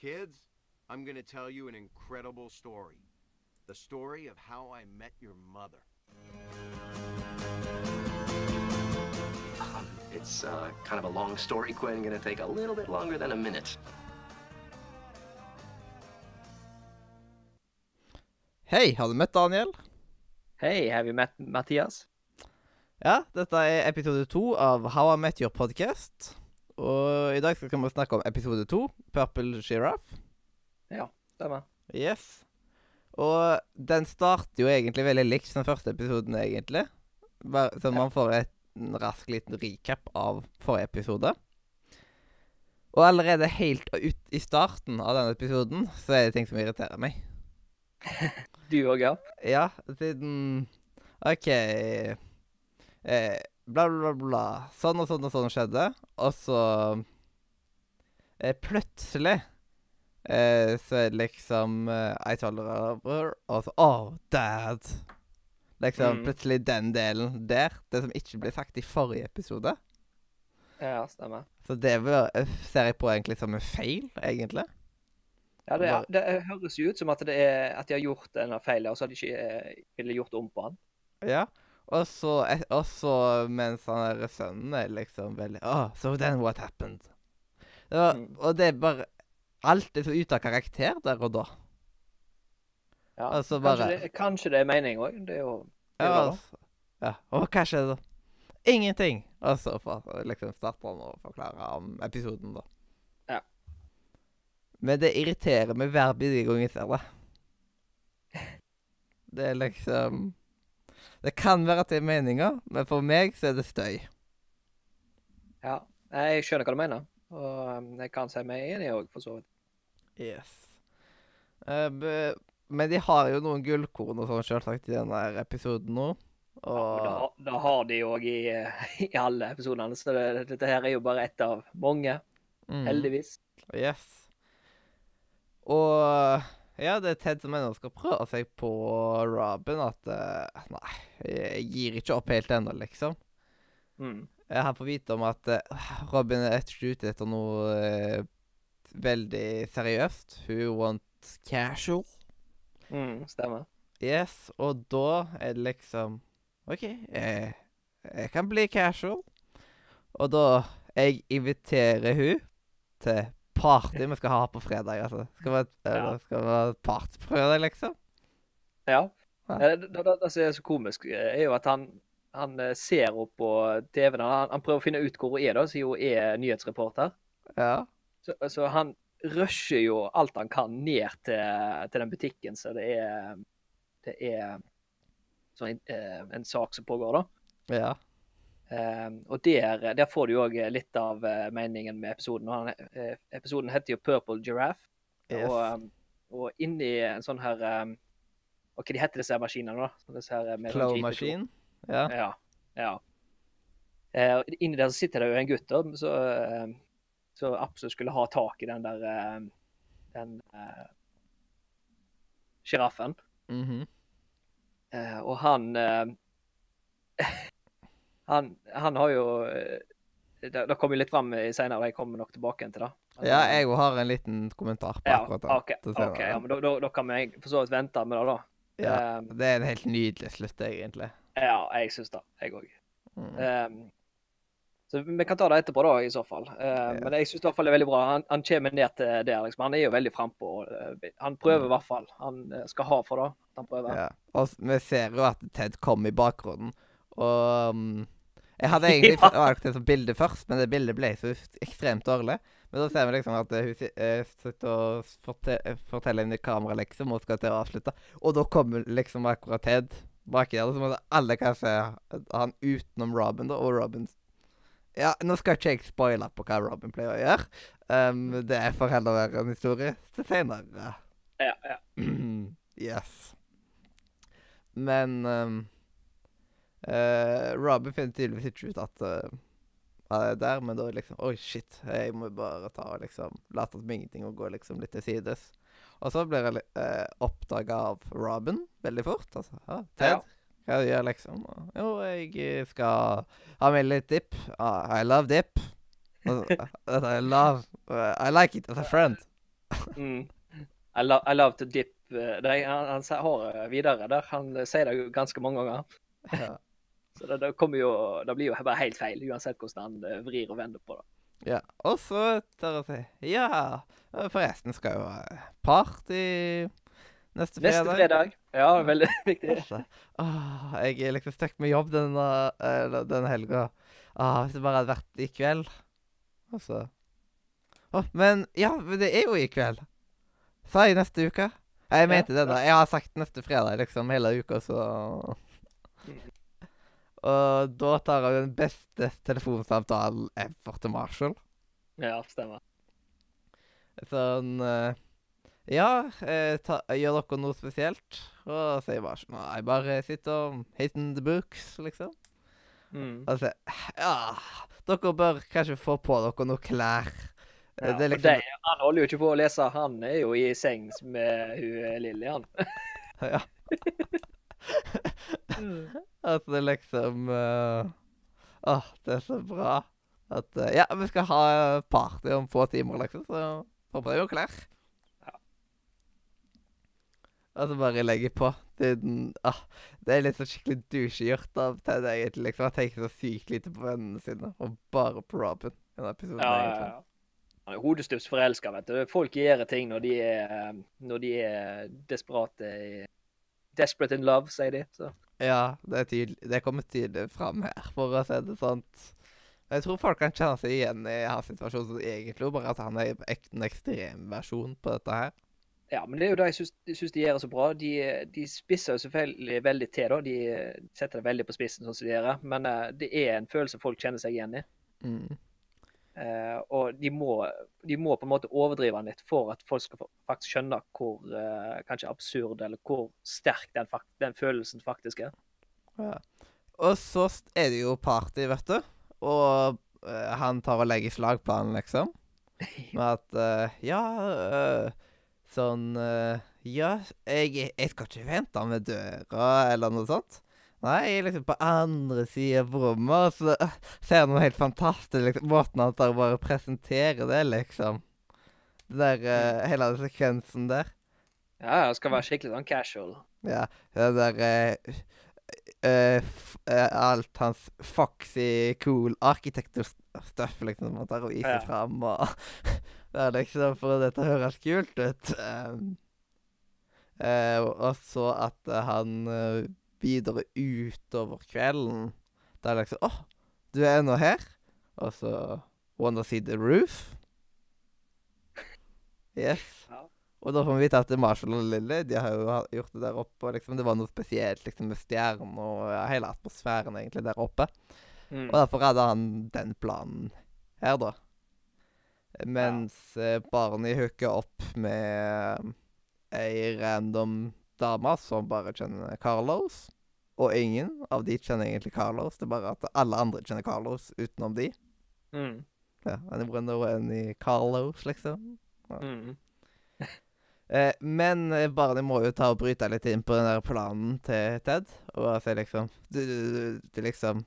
Kids, I'm gonna tell you an incredible story. The story of how I met your mother. Um, it's uh, kind of a long story, Quinn. Gonna take a little bit longer than a minute. Hei, har du møtt Daniel? Hei, har vi møtt Mathias? Ja, dette er episode to av How I Met Your Podcast. Og i dag skal vi snakke om episode to, Purple Giraffe. Ja, Stemmer. Yes. Og den starter jo egentlig veldig likt som den første episoden, egentlig. Bare, så man får et, en rask liten recap av forrige episode. Og allerede helt ut i starten av denne episoden så er det ting som irriterer meg. Du òg, ja? Ja, siden OK eh, Bla, bla, bla. Sånn og sånn og sånn skjedde. Og så eh, Plutselig eh, så er det liksom eh, I told her og så Oh, dad. Liksom Mm. plutselig den delen der. Det som ikke ble sagt i forrige episode. Ja, stemmer. Så det var- eh, ser jeg på egentlig som en feil, egentlig. Ja, det, er, det høres jo ut som at, det er, at de har gjort en feil, og så har de ikke eh, ville gjort om på den. Ja. Og så, et- og så mens han der sønnen er liksom veldig Oh, so then what happened? Det var, Mm. Og det er bare Alt er så ute av karakter der og da. Ja, Altså, kanskje, det, kanskje det er mening òg. Det er jo det er Ja, altså, ja. Og hva skjedde da? Ingenting. Og så liksom starter han å forklare om episoden, da. Ja. Men det irriterer meg hver bidige gang jeg ser det. Det er liksom Det kan være at det er meninga, men for meg så er det støy. Ja. Jeg skjønner hva du mener, og jeg kan si meg enig òg, for så vidt. Yes. Uh, men de har jo noen gullkorn og sånn, selvsagt, i denne episoden nå. Ja, og da, Og da har de òg i, eh, i alle episodene, så det, dette her er jo bare ett av mange, mm, heldigvis. Yes. Og ja, det er Ted som ennå skal prøve seg på Robin. At uh, Nei, jeg gir ikke opp helt ennå, liksom. Mm. Har fått vite om at uh, Robin er ikke ute etter noe uh, veldig seriøst. Hun wants casual. Mm, stemmer. Yes, og da er det liksom OK, jeg, jeg kan bli casual. Og da Jeg inviterer hun til party vi skal ha på fredag, altså. Skal vi, ha ja. fredag, liksom? Ja. Ja. Eh, Det, det, det som er så komisk, eh, er jo at han, han eh, ser opp på TV-en. Han, han prøver å finne ut hvor hun er, da, siden hun er nyhetsreporter. Ja. Så, så han rusher jo alt han kan ned til, til den butikken, så det er Det er sånn, eh, en sak som pågår, da. Ja. Eh, og der, der får du òg litt av eh, meningen med episoden. Han, eh, episoden heter jo 'Purple Giraffe'. Yes. Og, um, og inni en sånn her Og hva de heter disse her maskinene, da? Sånn med sånn gripeklo. machine. Ja. Ja. ja. Eh, og inni der så sitter det jo en gutt da, så, eh, så absolutt skulle ha tak i den der eh, Den eh, sjiraffen. Mhm. Eh, og han eh, han, han har jo eh, Det, det kommer litt fram senere, jeg kommer nok tilbake til det. Altså, Ja, eh, jeg har en liten kommentar på ja, akkurat det. OK, til okay, ja, men da, da, da kan vi for så vidt vente med det, da. Ja, um, Det er en helt nydelig slutt, egentlig. ja, jeg syns det. Jeg òg. Mm. Um, så vi kan ta det etterpå, da, i så fall. Uh, Yes. Men jeg syns det er veldig bra. Han, han kommer ned til der. liksom. Han er jo veldig frampå. Uh, han prøver i hvert fall. Han eh, skal ha for det. Han prøver. Ja. Og vi ser jo at Ted kom i bakgrunnen, og um, Jeg hadde egentlig Ja. valgt det som bilde først, men det bildet ble så ekstremt dårlig. Men da ser vi liksom at eh, hun eh, sitter og forte eh, forteller inn i kamera, liksom, og skal til å avslutte. Og da kommer liksom akkurat Ted baki der, så måtte alle kanskje han utenom Robin, da, og Robin Ja, nå skal ikke jeg spoile på hva Robin pleier å gjøre. Um, det får heller være en historie til seinere. Ja, ja. yes. Men um, eh, Robin finner tydeligvis ikke ut at eh, han er der, men da er det liksom Oi, shit. Jeg må bare ta og liksom late som ingenting og gå liksom litt til sides. Og så blir jeg uh, oppdaga av Robin veldig fort. Altså, Ah, Ted, Ja. hva gjør liksom? Jo, jeg skal ha med litt dip. Ah, I love dip. Altså, I love uh, I like it as a friend. Mm. I, lo I love to dip uh, det, Han, han har eh, videre der. Han eh, sier det ganske mange ganger. Ja. Så det, det jo Det blir jo bare helt feil, uansett hvordan han eh, vrir og vender på det. ja. Og så tar jeg å si, Ja, forresten skal jo ha party neste fredag. Neste fredag. Ja, veldig viktig. Åh, jeg er liksom stuck med jobb denne, eller denne helga. Hvis det bare hadde vært i kveld. Altså Åh, Men ja, det er jo i kveld. Sa jeg neste uke? Jeg Ja, det, da. Jeg har sagt neste fredag, liksom, hele uka, så Og da tar han den beste telefonsamtalen ever til Marshall. Ja, stemmer. Sånn eh, Ja, eh, ta, gjør dere noe spesielt? Og sier Marshall Nei, bare sitter og hating the books, liksom. Mm. Altså, ja Dere bør kanskje få på dere noe klær. Ja, det er liksom det, han holder jo ikke på å lese. Han er jo i seng med hun eh, Lilly, han. Ja. At det liksom uh, Åh, det er så bra. At uh, Ja, vi skal ha party om få timer, liksom, så deg noen klær. Ja. Og så bare legge på. Det, den- ah, det er litt så skikkelig dusjegjort av Ted, egentlig. liksom. Han tenker så sykt lite på vennene sine, og bare på Robin. i denne episoden, Ja, ja, ja. Han er hodestups forelska, vet du. Folk gjør ting når de er, når de er desperate i Desperate in love, sier de. Så. Ja, det, er tydelig, det kommer tydelig fram her, for å si det sånn. Jeg tror folk kan kjenne seg igjen i hans situasjon som egentlig, bare at han er en ekstrem versjon på dette her. Ja, men det er jo det jeg syns, syns de gjør så bra. De, de spisser jo selvfølgelig veldig til, da. De setter det veldig på spissen, sånn som de gjør. Men uh, det er en følelse folk kjenner seg igjen i. Mm. Eh, og de må, de må på en måte overdrive den litt for at folk skal faktisk skjønne hvor eh, kanskje absurd eller hvor sterk den, den følelsen faktisk er. Ja. Og så er det jo party, vet du. Og eh, han tar og legger slagplanen, liksom. Med at Ja, sånn Ja, jeg, jeg skal ikke vente med døra, eller noe sånt. Nei, jeg er liksom på andre sida av rommet, og så eh, ser jeg noe helt fantastisk. Liksom, måten han tar og bare presenterer det, liksom. Det der, uh, Hele den sekvensen der. Ja, det skal være skikkelig sånn casual. Ja, det der uh, uh, Alt hans foxy, cool arkitekturstuff, liksom, han tar og viser Ja. fram, og Det er liksom for at dette høres kult ut. Um, og så at han videre utover kvelden Da er det liksom Å, du er ennå her? Og så Wanna see the roof? Yes. Og da får vi vite at Marshall og Lily de har jo gjort det der oppe. og liksom Det var noe spesielt liksom med stjernen og ja, hele atmosfæren egentlig der oppe. Mm. Og derfor hadde han den planen her, da. Mens ja. Barney hooker opp med ei random dame som bare kjenner Carlos. Og ingen av de kjenner egentlig Carlos. Det er bare at alle andre kjenner Carlos utenom de. Mm. Ja, og know i Carlos, liksom? Mm. Eh, men eh, Barney må jo ta og bryte litt inn på den der planen til Ted. Og bare si liksom Du, du, du, du liksom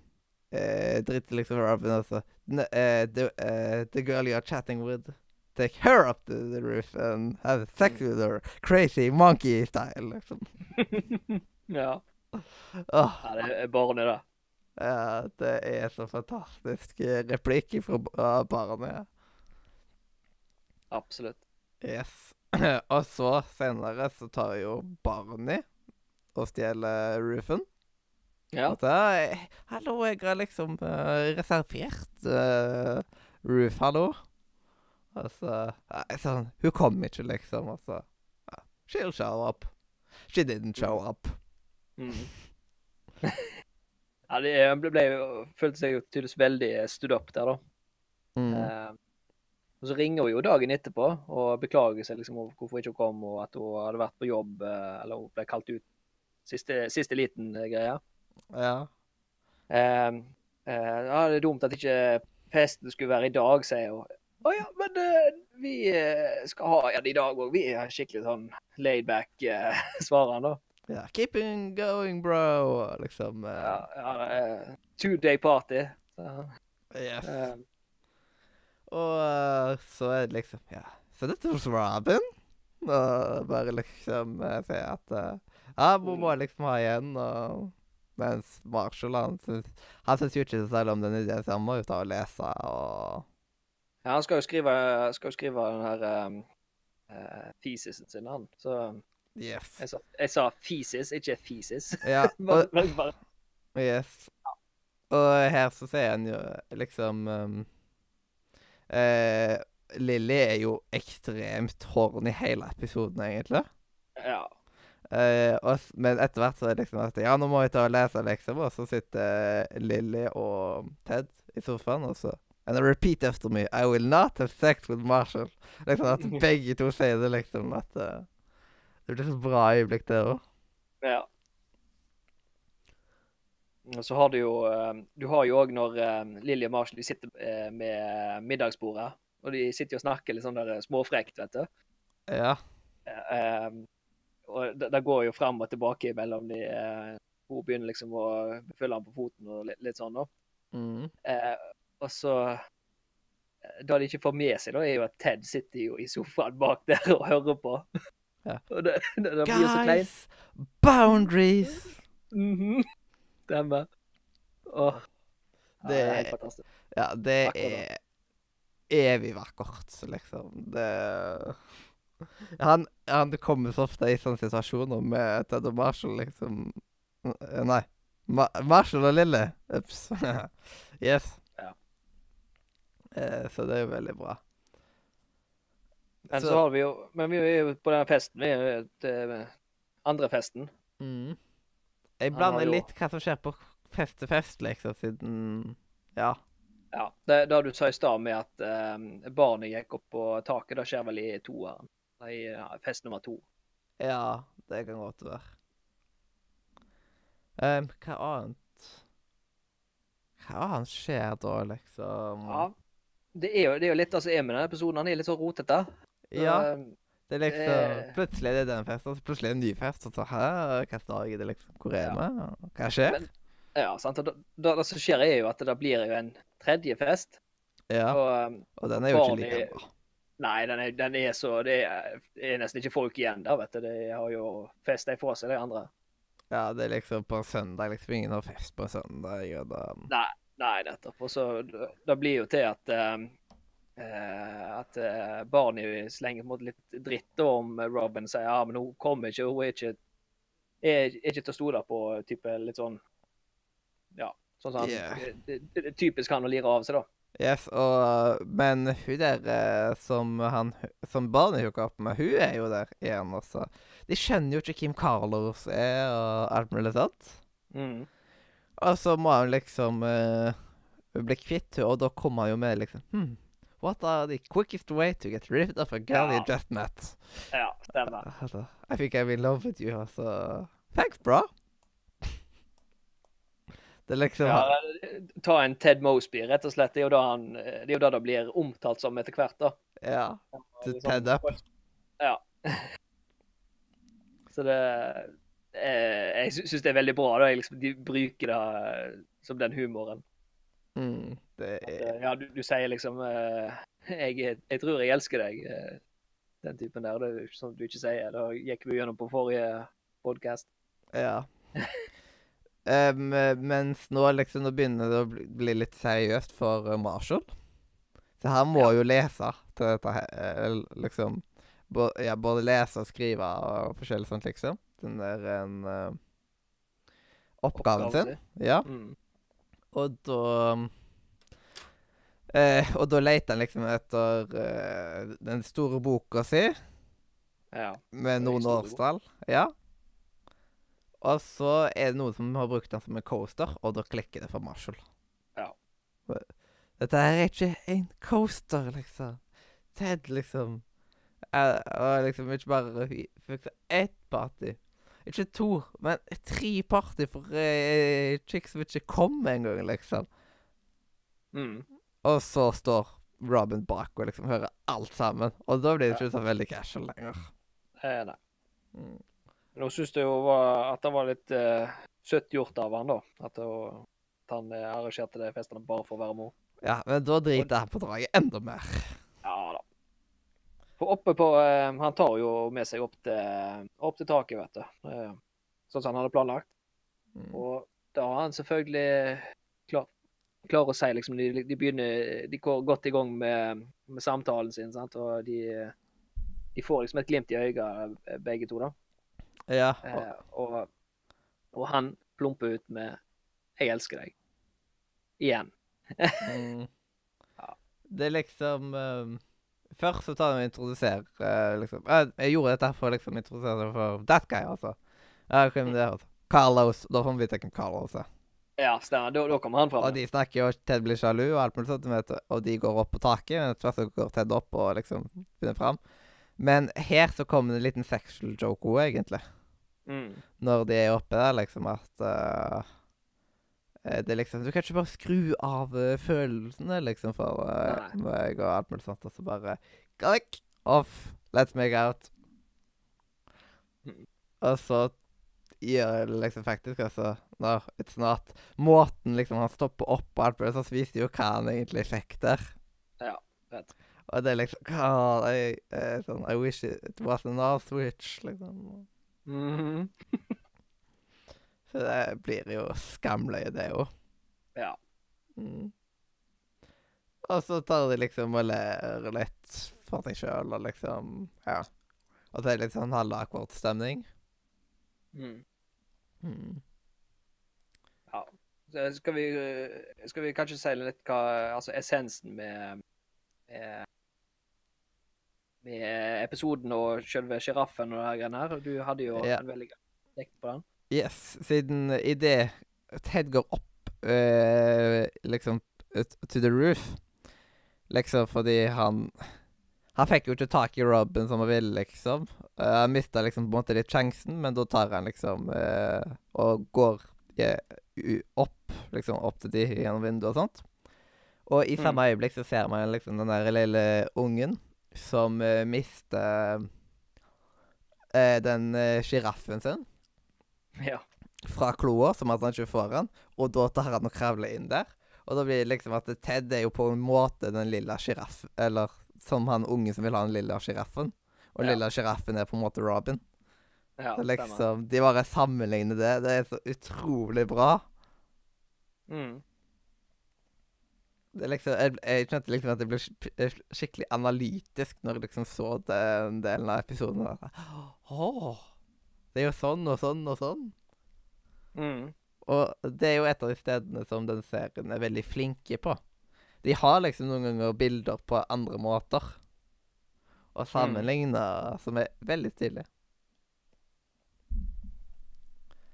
eh, Driter liksom Robin, altså. N eh, the, eh, the girl you're chatting with, take her up to the roof and have sex with her. Crazy monkey style, liksom. ja. Oh. ja, det er Barney, da. ja, det er så fantastisk eh, replikk fra barnet. Absolutt. Yes. og så senere så tar jo Barney og stjeler roofen. Ja. Og jeg, hallo, jeg har liksom uh, reservert uh, roof, hallo. Altså nei, sånn, Hun kom ikke, liksom. Altså. Ja, She'll show up. She didn't show up. Mm. ja, det er- ble, ble, følte seg jo tydeligvis veldig stood up der, da. Mm. Eh, og så ringer hun jo dagen etterpå og beklager seg liksom over hvorfor ikke hun kom, og at hun hadde vært på jobb, eh, eller hun ble kalt ut siste, siste liten greia. Ja. Eh, eh, ja, det er dumt at ikke festen skulle være i dag, sier hun. Å ja, men uh, vi eh, skal ha en i dag òg. Vi er skikkelig sånn laid back, Uh, ja. Keep it going, bro. Liksom. Uh, Ja, ja, eh, two day party. Så, yes. Um. Og eh, så er det liksom Ja, Så dette hos Robin. Og bare liksom uh, si at uh, Ja, hun må liksom ha igjen, og Mens Marshall, han syns Han syns jo ikke så selv om den ideen, så han må jo ta og lese og Ja, han skal jo skrive, skal jo skrive den her um, uh, thesisen sin, han. Så Yes. jeg sa, jeg sa thesis, ikke thesis. Ja, og, bare- yes. Og her så sier han jo liksom um, uh, Lilly er jo ekstremt horny hele episoden, egentlig. ja. Uh, og, men etter hvert så er det liksom at Ja, nå må vi ta og lese, liksom. Og så sitter Lilly og Ted i sofaen, og så And I repeat after me. I will not have sex with Marshall. Liksom at begge to sier det, liksom. At uh, det blir så bra øyeblikk der òg. ja. Og så har du jo um, Du har jo òg når um, Lilly og Marshall de sitter eh, med middagsbordet, og de sitter og snakker litt sånn der småfrekt, vet du. Ja. Eh, um, og det, det går jo frem og tilbake mellom de eh, Hun begynner liksom å følge ham på foten og litt, litt sånn, da. Mm. Eh, og så eh, Det de ikke får med seg, da, er jo at Ted sitter jo i sofaen bak der og hører på. Ja. og det, det, det blir så kleint. Guys! Boundaries! -hmm. Stemmer. Åh. Ja, Det er helt fantastisk. Ja, det er evig vakkert, liksom. Det han, han kommer så ofte i sånne situasjoner med Ted og Marshall, liksom Nei. Ma Marshall og Lille. Ups. yes. Eh, så det er jo veldig bra. Men så, Så- har vi jo Men vi er jo på den festen. Vi er jo til andre festen. Mm. Jeg blander jo- litt hva som skjer på fest til fest, liksom, siden Ja. Ja. Det, det du sa i stad med at eh, barnet gikk opp på taket, det skjer vel i toeren. I fest nummer to. Ja, det kan godt være. Um, hva annet Hva annet skjer da, liksom? Ja. Det er jo, det er jo litt altså er med denne episoden. Han er litt så rotete. Ja, Eh, det er liksom eh. Plutselig er det denne festen, så plutselig er det en ny fest. Og så hæ, hvilken dag er det, liksom? Hvor er vi? Hva skjer? Men- ja, sant. Og da, da, det som skjer, er jo at det blir jo en tredje fest. Ja, Og um, og den er jo ikke like bra. Nei, den er, den er så Det er, er nesten ikke folk igjen der, vet du. De har jo festa ifra seg, de andre. Ja, det er liksom på en søndag. Liksom ingen har fest på en søndag. Og da Nei, nei nettopp. Og så Det blir jo til at eh, at uh, Barney slenger på litt dritt om Robin. Sier ja, men hun kommer ikke, hun er ikke er, er ikke til å stole på. type litt sånn Ja. Sånn som Yeah. det, Typisk han å lire av seg, da. Yes, og Men hun der som han Som barnet hooka opp med, hun er jo der igjen også. De skjønner jo ikke Kim Carlos er, og alt mulig sånt. Mm. Og så må han liksom uh, bli kvitt henne, og da kommer han jo med liksom hmm, What are the quickest way to get rid of a girl you Ja. just met? Ja, stemmer. Altså, I think I'm in love with you, altså. Thanks, bra. Det liksom Ja, ta en Ted Mosby, rett og slett. Det er jo da han, det er jo da det blir omtalt som etter hvert, da. Ja. Liksom, Ted up. Ja. Så det eh, Jeg sy- syns det er veldig bra. da, liksom, De bruker det eh, som den humoren. Mm, det er At, ja, du, du sier liksom eh, jeg, jeg tror jeg elsker deg. eh, Den typen der. Det er jo sånn du ikke sier. Da gikk vi gjennom på forrige podkast. Ja. um, mens nå liksom Nå begynner det å bli, bli litt seriøst for eh, Marshall. Så han må jo lese til dette her, eh, liksom Både, Ja, både lese og skrive og forskjellig sånt, liksom. Den der en uh, Oppgaven sin. Ja. Mm. Og da uh, Og da leter han liksom etter uh, den store boka si Ja. med noen årstall. Ja. Og så er det noen som har brukt den som en coaster, og da klikker det for Marshall. Ja. Dette her er ikke en coaster, liksom. Ted, liksom og liksom ikke bare fiksa ett party. Ikke to, men tre party for uh, chicks som ikke kom engang, liksom. Mm. Og så står Robin bak og liksom hører alt sammen. Og da blir det ikke så veldig casual lenger. Eh, nei. Mm. Nå syns jeg jo var, at det var litt uh, søtt gjort av han da. At, han eh, arrangerte de festene bare for å være mor. Ja, men da driter jeg på draget enda mer. For oppe på eh, Han tar jo med seg opp til, opp til taket, vet du. Eh, sånn som han hadde planlagt. Mm. Og da har han selvfølgelig klar, klar å si liksom de, de begynner De går godt i gang med, med samtalen sin, sant? og de, de får liksom et glimt i øyet, eh, begge to, da. Ja. Eh, og, og han plumper ut med 'Jeg elsker deg'. Igjen. Mm. Det er liksom um, Først så tar vi introduserer uh, liksom jeg, jeg gjorde dette for å liksom introdusere seg for that guy, altså. Ja, hvem det er, altså. Carlos. Da får vi vite hvem Carlos er. Ja, stemmer. Da, da kommer han fram. Og de snakker jo, Ted blir sjalu, og alt mulig sånt, vet du, og de går opp på taket. Men etter hvert så går Ted opp og liksom finner fram. Men her så kommer det en liten sexual joke òg, egentlig. Mm. Når de er oppe der, liksom at eh, Det er liksom Du kan ikke bare skru av eh, følelsene, liksom, for uh, meg og alt mulig sånt, og så bare vekk! Off! Let's make out. Mm. Og så gjør det liksom faktisk altså No, it's not. Måten liksom han stopper opp og alt mulig, så viser jo hva han egentlig fikk der. Ja, vet. Og det er liksom God, I, uh, sånn, I wish it was an off switch, liksom. Mhm. Så det blir jo skamløye, det òg. Ja. Mm. Og så tar de liksom og ler litt for seg sjøl, og liksom Ja. Og så er det litt sånn halvakvart stemning. Mm. Mm. Så skal vi, skal vi kanskje si litt hva Altså essensen med med, med episoden og selve sjiraffen og her greiene her. Du hadde jo Ja. en veldig lekt på den. Yes, siden idet Ted går opp eh, liksom to the roof Liksom fordi han Han fikk jo ikke tak i Robin som han ville, liksom. Uh, han mista liksom på en måte litt sjansen, men da tar han liksom eh, og går eh, opp, liksom opp til de gjennom vinduet og sånt. Og i samme øyeblikk så ser man liksom den der lille ungen som eh, mister eh, den eh, sjiraffen sin Ja. fra kloa, som at han ikke får den, og da tar han og kravler inn der. Og da blir det liksom at Ted er jo på en måte den lilla sjiraffen Eller som han unge som vil ha den lilla sjiraffen. Og Ja. lilla sjiraffen er på en måte Robin. ja Så stemmer. liksom, De bare sammenligner det. Det er så utrolig bra. Mm. Det er liksom, jeg, jeg kjente liksom at jeg ble eh, skikkelig analytisk når jeg liksom så den delen av episoden. og bare, Åh, det er jo sånn og sånn og sånn. Mm. Og det er jo et av de stedene som den serien er veldig flinke på. De har liksom noen ganger bilder på andre måter. Og sammenligner, som er veldig stilig.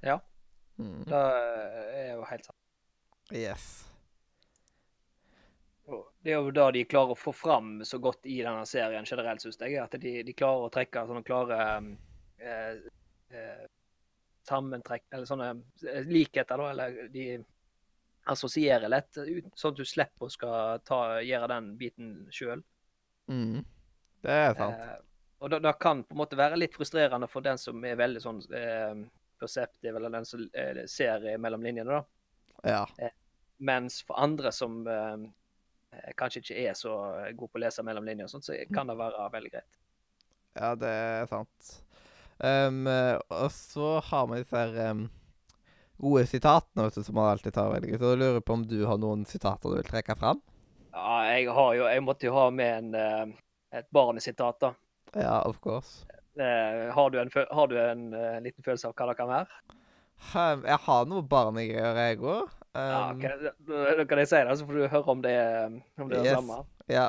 Ja. Mm. Det er jo helt sant. Yes. Det er jo da de klarer å få fram så godt i denne serien generelt, syns jeg. At de, de klarer å trekke sånne klare eh, eh, sammentrekk Eller sånne eh, likheter, da. Eller de assosierer lett, sånn at du slipper å skal ta, gjøre den biten sjøl. Mm. Det er sant. Eh, og det, kan på en måte være litt frustrerende for den som er veldig sånn eh, perceptive, eller den som eh, ser mellom linjene, da. Ja. Mens for andre som eh, eh, kanskje ikke er så gode på å lese mellom linjer, og sånt, så kan det være veldig greit. Ja, det er sant. Um, og så har vi disse her um, gode sitatene vet du, som man alltid tar veldig godt. Så jeg lurer på om du har noen sitater du vil trekke fram? Ja, jeg har jo Jeg måtte jo ha med en, et barnesitat, da. Ja, of course. Uh, har du en, har du en uh, liten følelse av hva det kan være? Um, jeg har noe barnegreier, jeg òg. Um, ja, okay. da kan jeg si det, så får du høre om det, om det er det samme. ja.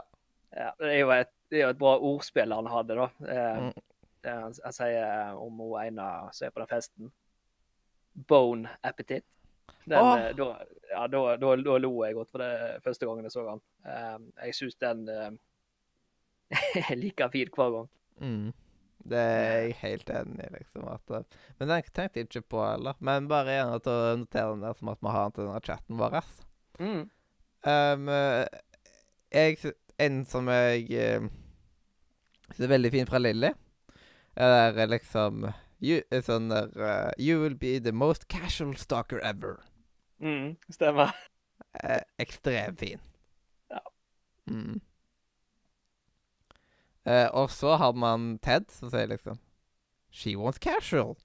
Ja, det, er et, det er jo et bra ordspill han hadde, da. Uh, Mm. Det han, han sier om hun ene som er på den festen. Bone appetite. Den, eh, da, ja, da, da, da lo jeg godt for det første gangen jeg så han. Eh, jeg syns den eh, er like fin hver gang. Mm. Det er jeg helt enig i, liksom. At, uh, men den tenkte jeg ikke på heller. Men bare gjerne til å notere den der som at vi har den til denne chatten vår. Mm. Um, jeg, en som jeg synes er veldig fin fra Lilly, er der, liksom you, er sånn der uh, You will be the most casual stalker ever. Mm, stemmer. Eh, ekstremt fin. Ja. Mm. Eh, og så har man Ted, som sier liksom She wants casual.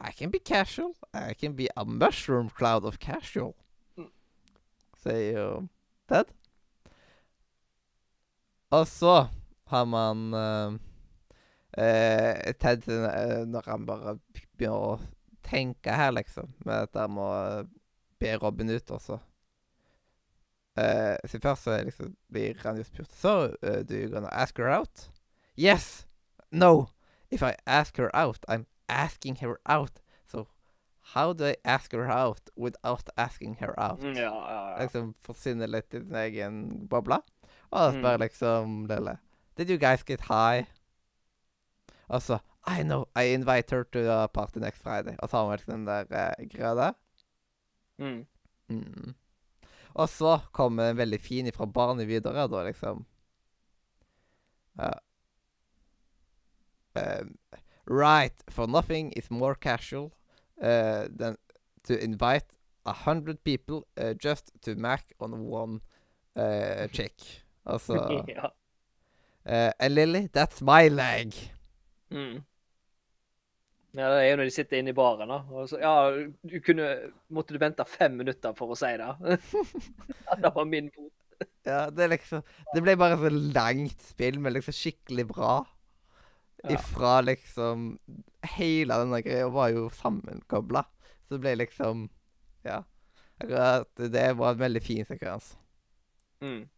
I can be casual. I can be a mushroom cloud of casual. Mm. Sier jo Ted. Og så har man eh, eh, Ted eh, når han bare begynner å tenke her, liksom, med dette med å be Robin ut, også. Eh, Så først så liksom, blir han jo spurt So, uh, do you gonna ask her out? Yes! No! If I ask her out, I'm asking her out. So how do I ask her out without asking her out? Mm, Ja, ja, ja. Liksom forsvinner litt i sin egen boble. Og spør Mm. liksom Lille Did you guys get high? Og så I know, I invite her to a party next Friday. Og så har vi liksom den der eh, greia der. Mm. Mm. Og så kommer en veldig fin ifra barnet videre, da liksom Ja. Um, right, for nothing is more casual uh, than to invite a hundred people uh, just to mac on one uh, chick. Altså yeah. uh, And Lily, that's my leg. Mm. Ja, det er jo når de sitter inne i baren, da. Og så, ja, du kunne Måtte du vente fem minutter for å si det? Det var min fot. Ja, det er liksom Det ble bare så langt spill, men liksom skikkelig bra. Ifra liksom Hele denne greia var jo sammenkobla. Så det ble liksom Ja. Det var en veldig fin sekvens. Mm.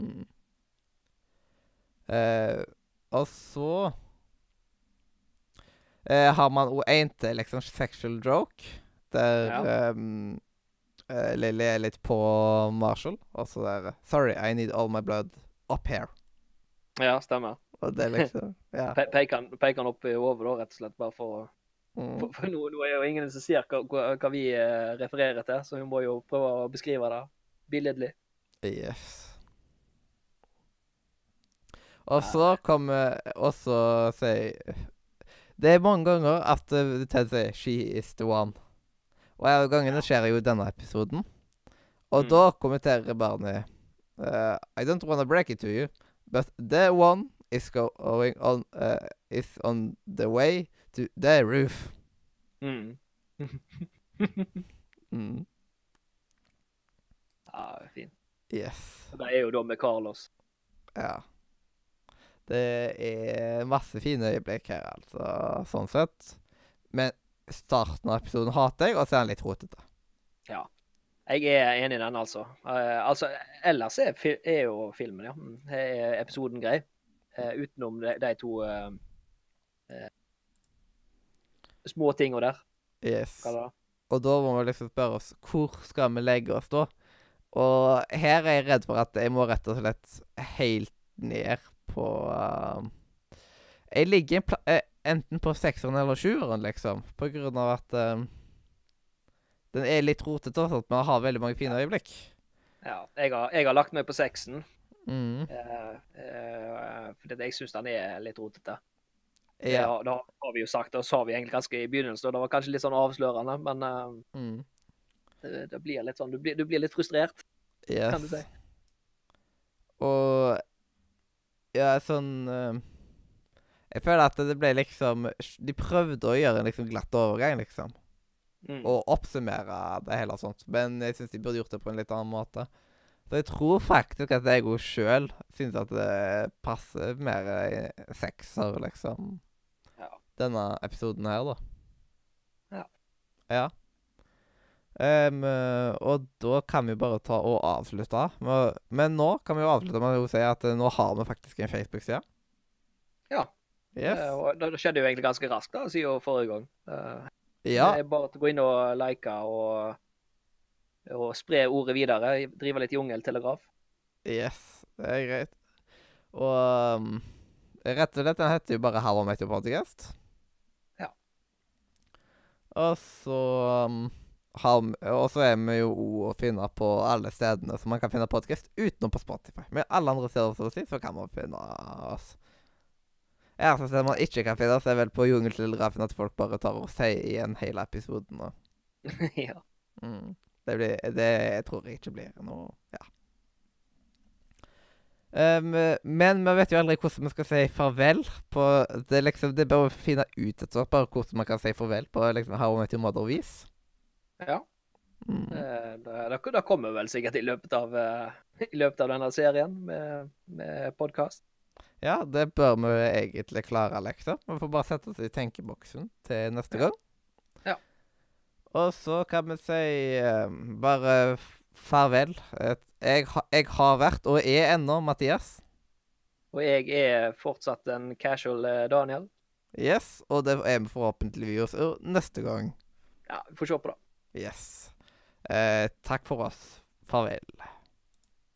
Mm. Eh, og så eh, har man òg en til liksom sexual joke, der Ja. um, eh, Lily er litt på Marshall, og så der Sorry, I need all my blood up here. Ja, stemmer. Og det liksom Ja. Pe peker han peker han opp i hodet, da, rett og slett, bare for å Mm. For, for nå, nå er jo ingen som ser hva, hva, hva vi eh, refererer til, så vi må jo prøve å beskrive det billedlig. Yes. Og så kommer også si Det er mange ganger at uh, Ted sier 'she is the one'. Og en av gangene skjer jo denne episoden. Og Mm. da kommenterer barnet uh, 'I don't wanna break it to you, but the one is going on uh, is on the way to the roof'. Mm. Mm. ja, fint. Yes. Det er jo da med Carlos. Ja. Det er masse fine øyeblikk her, altså, sånn sett. Men starten av episoden hater jeg, og så er den litt rotete. Ja. Jeg er enig i den, altså. Uh, altså, ellers er, er jo filmen, ja. Mm, Er episoden grei. Uh, utenom de, de to uh, uh, små tinga der. Yes. Og da må vi liksom spørre oss hvor skal vi legge oss da? Og her er jeg redd for at jeg må rett og slett helt ned på uh, Jeg ligger en eh, enten på sekseren eller sjueren, liksom. På grunn av at uh, den er litt rotete, og sånt, men har veldig mange fine øyeblikk. Ja, jeg har, jeg har lagt meg på seksen. Mm. Fordi jeg syns den er litt rotete. Ja. Ja. det har vi jo sagt, og sa vi egentlig ganske i begynnelsen. og Det var kanskje litt sånn avslørende, men uh, Mm. det, det blir litt sånn Du blir, du blir litt frustrert. Yes. Kan du si. Og Ja, sånn uh, Jeg føler at det ble liksom De prøvde å gjøre en liksom glatt overgang, liksom. Mm. Og oppsummere det hele og sånt. Men jeg syns de burde gjort det på en litt annen måte. Så jeg tror faktisk at jeg òg sjøl syns at det passer mer sekser, liksom. Ja. Denne episoden her, da. Ja. Ja. Eh, og da kan vi bare ta og avslutte. Men, nå kan vi jo avslutte med å si at eh, nå har vi faktisk en Facebook-side. Ja. Yes. Eh, det, skjedde jo egentlig ganske raskt da, siden forrige gang. Ja. Det er bare å gå inn og like og, og spre ordet videre. Drive litt jungeltelegraf. Yes, det er greit. Og um, rett og slett, den heter jo bare Hallo I Met Your Podcast. Ja. Og så um, Og så er vi jo å finne på alle stedene som man kan finne podkast, utenom på Spotify. Men alle andre steder så, si, så kan man finne oss. Eneste sted man ikke kan finne oss, er vel på Jungeltelegrafen at folk bare tar og sier igjen hele episoden. Og, ja. mm. Det, blir, det tror jeg ikke blir noe Ja. Um, men vi vet jo aldri hvordan vi skal si farvel. på Det liksom, det bare å finne ut etter hvert bare hvordan man kan si farvel på liksom How I Met Your Mother-vis. Ja. Mm. Det, det, det kommer vel sikkert i løpet av, eh, i løpet av denne serien med, med podkast. Ja, det bør vi egentlig klare, Lektor. Vi får bare sette oss i tenkeboksen til neste Ja. gang. Ja. Og så kan vi si eh, bare farvel. Jeg, jeg har vært, og er ennå, Mathias. Og jeg er fortsatt en casual eh, Daniel. Yes, og det er vi forhåpentligvis neste gang. Ja, vi får se på det. Yes. Eh, takk for oss. Farvel.